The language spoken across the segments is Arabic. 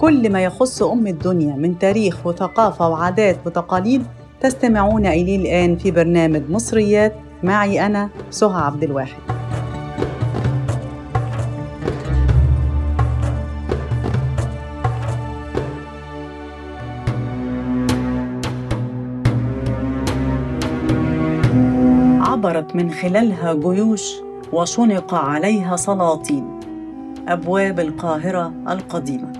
كل ما يخص أم الدنيا من تاريخ وثقافة وعادات وتقاليد تستمعون إليه الآن في برنامج مصريات معي أنا سهى عبد الواحد. عبرت من خلالها جيوش وشنق عليها سلاطين أبواب القاهرة القديمة.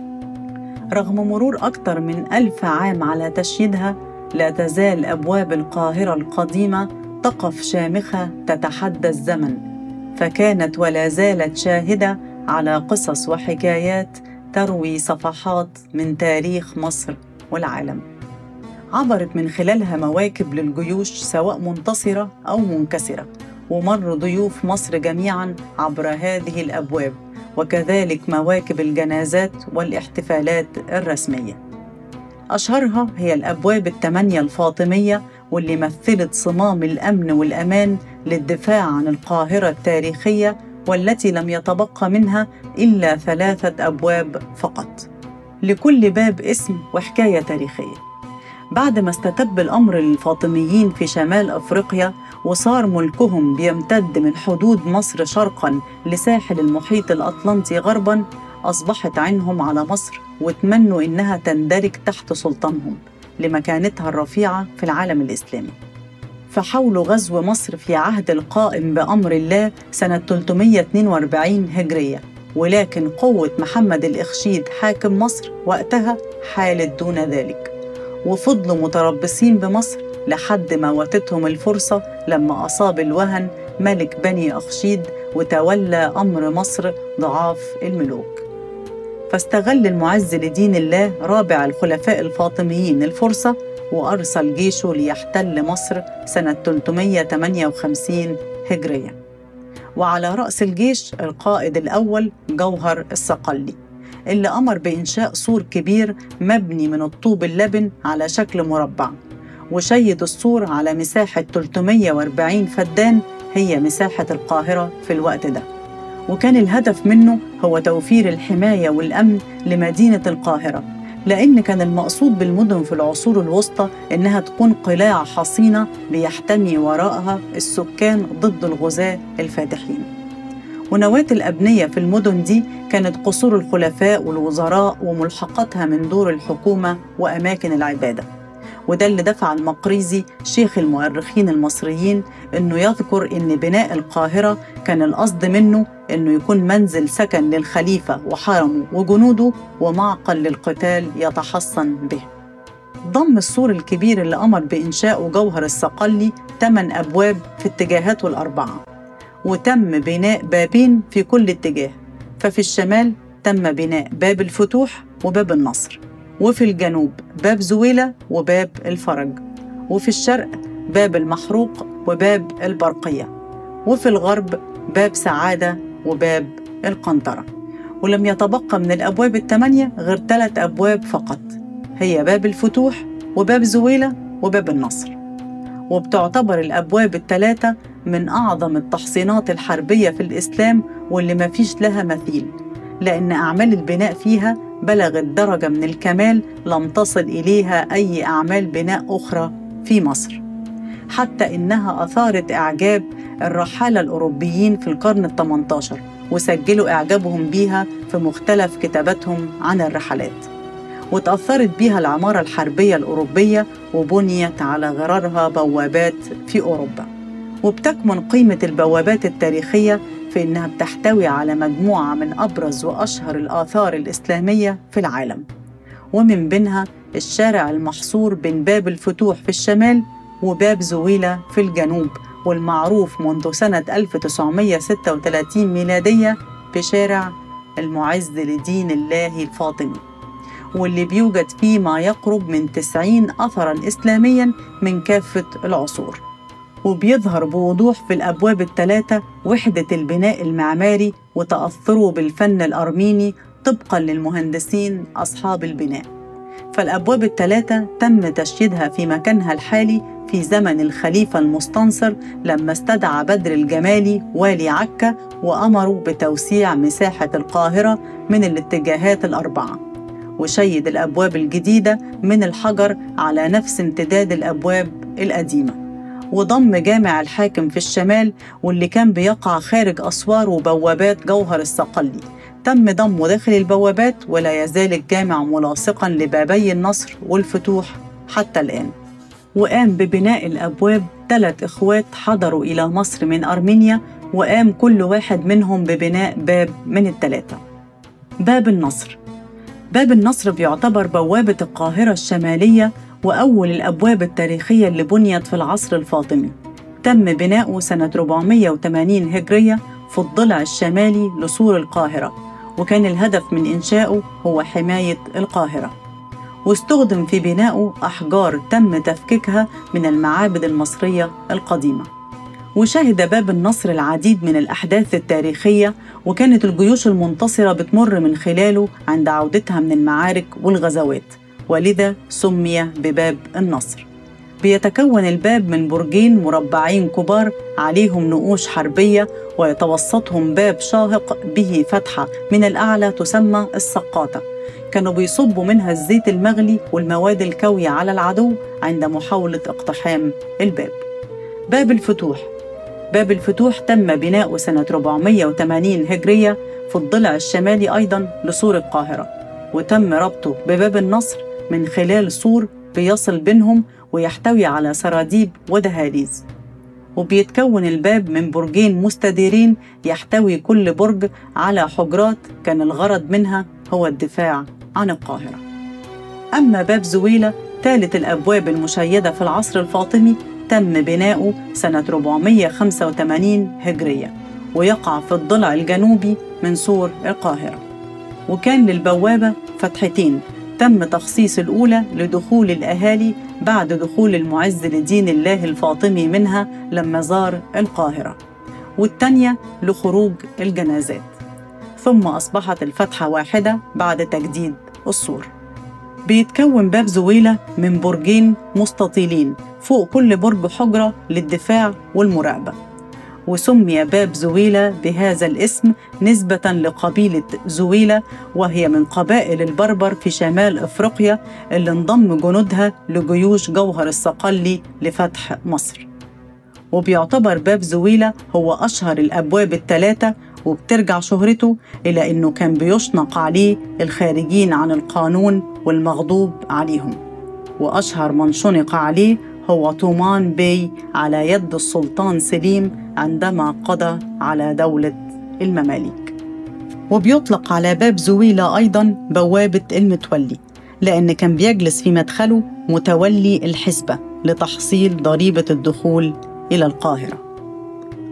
رغم مرور أكثر من ألف عام على تشييدها لا تزال أبواب القاهرة القديمة تقف شامخة تتحدى الزمن. فكانت ولا زالت شاهدة على قصص وحكايات تروي صفحات من تاريخ مصر والعالم. عبرت من خلالها مواكب للجيوش سواء منتصرة أو منكسرة ومر ضيوف مصر جميعا عبر هذه الأبواب. وكذلك مواكب الجنازات والاحتفالات الرسمية. أشهرها هي الأبواب الثمانية الفاطمية واللي مثلت صمام الأمن والأمان للدفاع عن القاهرة التاريخية والتي لم يتبقى منها إلا ثلاثة أبواب فقط. لكل باب اسم وحكاية تاريخية. بعد ما استتب الأمر للفاطميين في شمال أفريقيا وصار ملكهم بيمتد من حدود مصر شرقا لساحل المحيط الأطلنطي غربا أصبحت عينهم على مصر وتمنوا إنها تندرج تحت سلطانهم لمكانتها الرفيعة في العالم الإسلامي. فحاولوا غزو مصر في عهد القائم بأمر الله سنة 342 هجرية ولكن قوة محمد الإخشيد حاكم مصر وقتها حالت دون ذلك. وفضلوا متربصين بمصر لحد ما واتتهم الفرصة لما أصاب الوهن ملك بني أخشيد وتولى أمر مصر ضعاف الملوك. فاستغل المعز لدين الله رابع الخلفاء الفاطميين الفرصة وأرسل جيشه ليحتل مصر سنة 358 هجرية وعلى رأس الجيش القائد الأول جوهر الصقلي اللي أمر بإنشاء سور كبير مبني من الطوب اللبن على شكل مربع. وشيد السور على مساحة 340 فدان هي مساحة القاهرة في الوقت ده. وكان الهدف منه هو توفير الحماية والأمن لمدينة القاهرة لأن كان المقصود بالمدن في العصور الوسطى إنها تكون قلاع حصينة بيحتمي وراءها السكان ضد الغزاة الفاتحين. ونواة الأبنية في المدن دي كانت قصور الخلفاء والوزراء وملحقاتها من دور الحكومة وأماكن العبادة وده اللي دفع المقريزي شيخ المؤرخين المصريين إنه يذكر إن بناء القاهرة كان القصد منه إنه يكون منزل سكن للخليفة وحرمه وجنوده ومعقل للقتال يتحصن به. ضم السور الكبير اللي أمر بانشائه جوهر الصقلي ثمان أبواب في اتجاهاته الأربعة وتم بناء بابين في كل اتجاه. ففي الشمال تم بناء باب الفتوح وباب النصر وفي الجنوب باب زويلة وباب الفرج وفي الشرق باب المحروق وباب البرقية وفي الغرب باب سعادة وباب القنطرة. ولم يتبقى من الأبواب الثمانية غير ثلاث أبواب فقط هي باب الفتوح وباب زويلة وباب النصر. وبتعتبر الأبواب الثلاثة من أعظم التحصينات الحربية في الإسلام واللي ما فيش لها مثيل. لأن أعمال البناء فيها بلغت درجة من الكمال لم تصل إليها أي أعمال بناء أخرى في مصر. حتى إنها أثارت إعجاب الرحالة الأوروبيين في القرن الثمنتاشر وسجلوا إعجابهم بيها في مختلف كتاباتهم عن الرحلات. وتأثرت بها العمارة الحربية الأوروبية وبنيت على غرارها بوابات في أوروبا. وبتكمن قيمة البوابات التاريخية في إنها بتحتوي على مجموعة من أبرز وأشهر الآثار الإسلامية في العالم. ومن بينها الشارع المحصور بين باب الفتوح في الشمال وباب زويلة في الجنوب والمعروف منذ سنة 1936 ميلادية بشارع المعز لدين الله الفاطمي. واللي بيوجد فيه ما يقرب من 90 أثرا إسلاميا من كافة العصور. وبيظهر بوضوح في الأبواب الثلاثة وحدة البناء المعماري وتأثره بالفن الأرميني طبقا للمهندسين أصحاب البناء. فالأبواب الثلاثة تم تشييدها في مكانها الحالي في زمن الخليفة المستنصر لما استدعى بدر الجمالي والي عكا وأمروا بتوسيع مساحة القاهرة من الاتجاهات الأربعة. وشيد الأبواب الجديدة من الحجر على نفس امتداد الأبواب القديمة. وضم جامع الحاكم في الشمال واللي كان بيقع خارج أسوار وبوابات جوهر الصقلي. تم ضمه داخل البوابات ولا يزال الجامع ملاصقا لبابي النصر والفتوح حتى الآن. وقام ببناء الأبواب ثلاث إخوات حضروا إلى مصر من أرمينيا وقام كل واحد منهم ببناء باب من الثلاثة. باب النصر. باب النصر بيعتبر بوابة القاهرة الشمالية وأول الأبواب التاريخية اللي بنيت في العصر الفاطمي. تم بناؤه سنة 480 هجرية في الضلع الشمالي لسور القاهرة وكان الهدف من إنشائه هو حماية القاهرة. واستخدم في بنائه أحجار تم تفكيكها من المعابد المصرية القديمة. وشهد باب النصر العديد من الأحداث التاريخية وكانت الجيوش المنتصرة بتمر من خلاله عند عودتها من المعارك والغزوات ولذا سمي بباب النصر. بيتكون الباب من برجين مربعين كبار عليهم نقوش حربية ويتوسطهم باب شاهق به فتحة من الأعلى تسمى السقاطة. كانوا بيصبوا منها الزيت المغلي والمواد الكوية على العدو عند محاولة اقتحام الباب. باب الفتوح باب الفتوح تم بناؤه سنة 480 هجرية في الضلع الشمالي أيضا لسور القاهرة وتم ربطه بباب النصر من خلال سور بيصل بينهم ويحتوي على سراديب ودهاليز. وبيتكون الباب من برجين مستديرين يحتوي كل برج على حجرات كان الغرض منها هو الدفاع عن القاهرة. أما باب زويلة ثالث الأبواب المشيدة في العصر الفاطمي تم بناؤه سنة 485 هجرية ويقع في الضلع الجنوبي من سور القاهرة. وكان للبوابة فتحتين تم تخصيص الأولى لدخول الأهالي بعد دخول المعز لدين الله الفاطمي منها لما زار القاهرة والتانية لخروج الجنازات. ثم أصبحت الفتحة واحدة بعد تجديد السور. بيتكون باب زويلة من برجين مستطيلين فوق كل برج حجرة للدفاع والمراقبة. وسمي باب زويلة بهذا الاسم نسبة لقبيلة زويلة وهي من قبائل البربر في شمال أفريقيا اللي انضم جنودها لجيوش جوهر الصقلي لفتح مصر. وبيعتبر باب زويلة هو أشهر الأبواب الثلاثة وبترجع شهرته إلى أنه كان بيشنق عليه الخارجين عن القانون والمغضوب عليهم. وأشهر من شنق عليه هو طومان بي على يد السلطان سليم عندما قضى على دولة المماليك. وبيطلق على باب زويلة أيضا بوابة المتولي لأن كان بيجلس في مدخله متولي الحسبة لتحصيل ضريبة الدخول إلى القاهرة.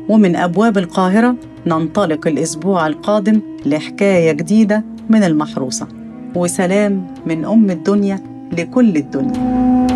ومن أبواب القاهرة ننطلق الأسبوع القادم لحكاية جديدة من المحروسة. وسلام من أم الدنيا لكل الدنيا.